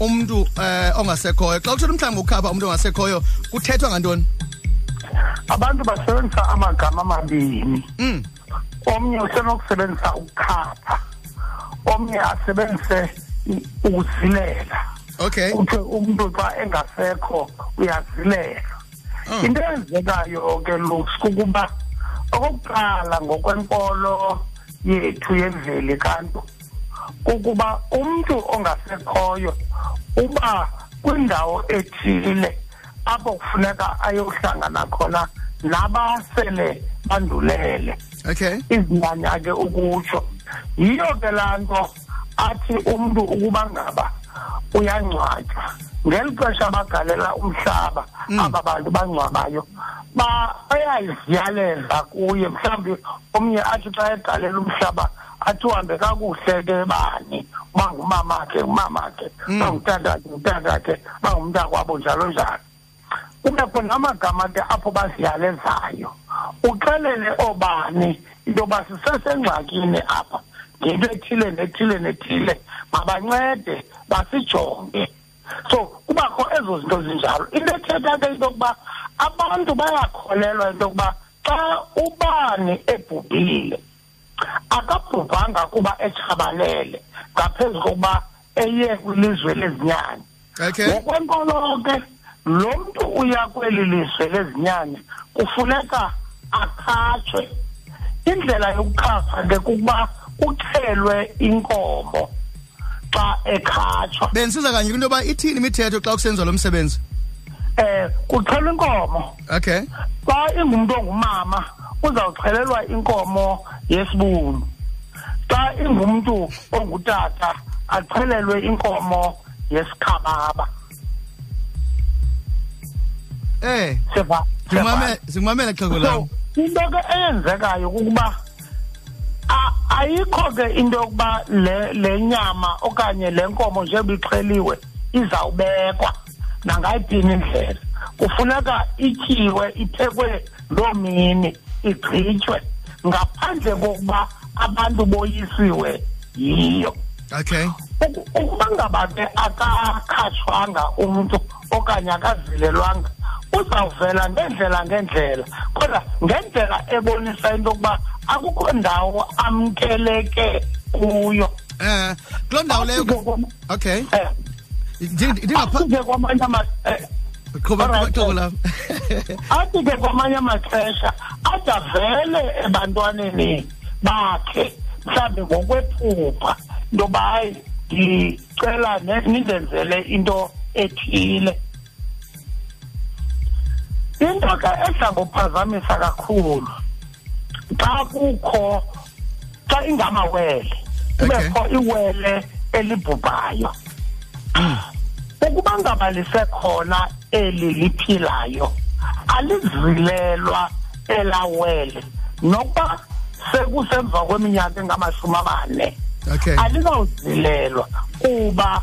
umntu eh ongasekhoyo xa kuthiwa umhlanga ukhapha umntu ongasekhoyo kuthethwa ngantoni abantu basebenzisa amagama amabini mm. omnye usenokusebenzisa ukukhapha omnye asebenzise ukuzilela okay kuthiwe umntu xa engasekho uyazilela oh. into eyenzekayo ke looks kukuba okokuqala ngokwenkolo yethu yemveli kantu kukuba umntu ongasekhoyo uba kwindawo ethile apho kufuneka ayohlangana khona nabasele bandulele okay izinyanya ke ukutsho yiyo ke laa nto athi umntu ukuba ngaba uyangcwatywa ngeli xesha bagalela umhlaba mm. aba bantu bangcwabayo bayayiziyaleza kuye mhlawumbi omnye athi xa egalela umhlaba athi uhambe kakuhle ke bani uba ngumamakhe ngumamakhe mm. uba ngutatakhe ngutatakhe uba ngumntakwabo njalo njalo kube khona amagama ke apho baziyalezayo uxelele obani into yoba sisesengxakini apha ngento ethile nethile nethile mabancede basijonge so kubakho ezo zinto zinjalo into ethetha ke into yokuba abantu bayakholelwa into yokuba xa ubani ebhubhile akabhubhanga kuba etshabalele ngaphezu kokuba eye kwilizwe lezinyanya ngokwenkolo ke lo mntu uya kweli lizwe lezinyanya kufuneka akhatshwe indlela yokukhapha ke kukuba uxhelwe inkomo xa ekhatshwa bendisiza kanye kwinto yoba ithini imithetho xa kusenziwa lo msebenzi eh kuxhelwa inkomo okay xa ingumntu ongumama uzawuxhelelwa inkomo yesibunu xa ingumntu ongutata axhelelwe inkomo yesikhababa Eh. Siyabona. Simamele, simamele xhego lam. Into ke eyenzekayo kukuba ayikho ke into yokuba le le nyama okanye le nkomo nje bixheliwe izawubekwa nangayiphi indlela kufuneka ityiwe iphekwe loo mini igqitywe ngaphandle kokuba abantu boyisiwe yiyo okay ukuba ngaba ke akakhatshwanga umntu okanye akazilelwanga uzawuvela ngeendlela ngeendlela kodwa ngendlela ebonisa into yokuba akukho ndawo amkeleke kuyo um kuloo ndawo leyo okay eh. ndingaphandle kwamanye eh, athi ke kwamanye amaxesha adavele ebantwaneni bakhe mhlawumbi ngokwephupha into yoba hayi ndicela nindenzele into ethile into ke edla ngophazamisa kakhulu xa kukho xa ingamawele kubekho iwele elibhubhayo mm. ukuba ngaba lisekhona eli liphilayo alizilelwa elawele nokuba sekusemva kweminyaka engamashumi amane okay. alinawuzilelwa kuba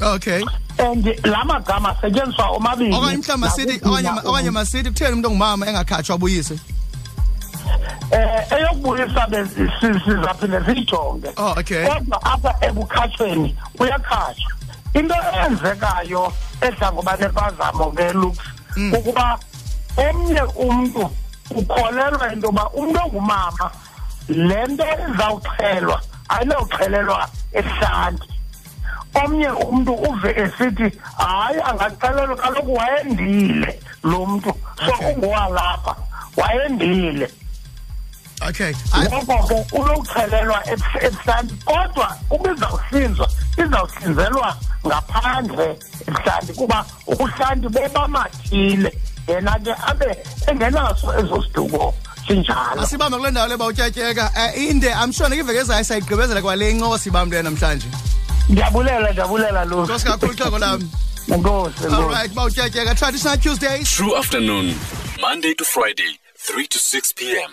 okay and la magama asetyenziswa omabini okanye mhlawumbi masithi okanye masithi kutheni umntu ongumama engakhatshwa abuyise eh eyokubuyisa sizaphinde siyijonge oh, kodwa apha ekukhatshweni kuyakhatshwa into eyenzekayo edla ngoba nempazamo ke looks mm. ukuba omnye umntu ukholelwa into yoba umntu ongumama le nto izawuxhelwa ayinawuxhelelwa ehlanti omnye umntu uve esithi hayi angaxelelwa kaloku wayendile lo mntu so ungowalapha wayendile okay ngoko ke unokuxhelelwa ebuhlanti kodwa uba izawuhlinzwa izawuhlinzelwa ngaphandle ebuhlanti kuba uhlanti bebamathile yena ke abe engenaso ezo siduko sinjalo asibambe kule ndawo leba utyatyeka um eh, inde amshona kivekezayo sayigqibezela kwale incosi bam lena namhlanje ndiyabulela ndiyabulela lo nkosi kakhulu xoko lam nkosi all right ba utyatyeka traditional tuesdays true afternoon monday to friday 3 to 6 p m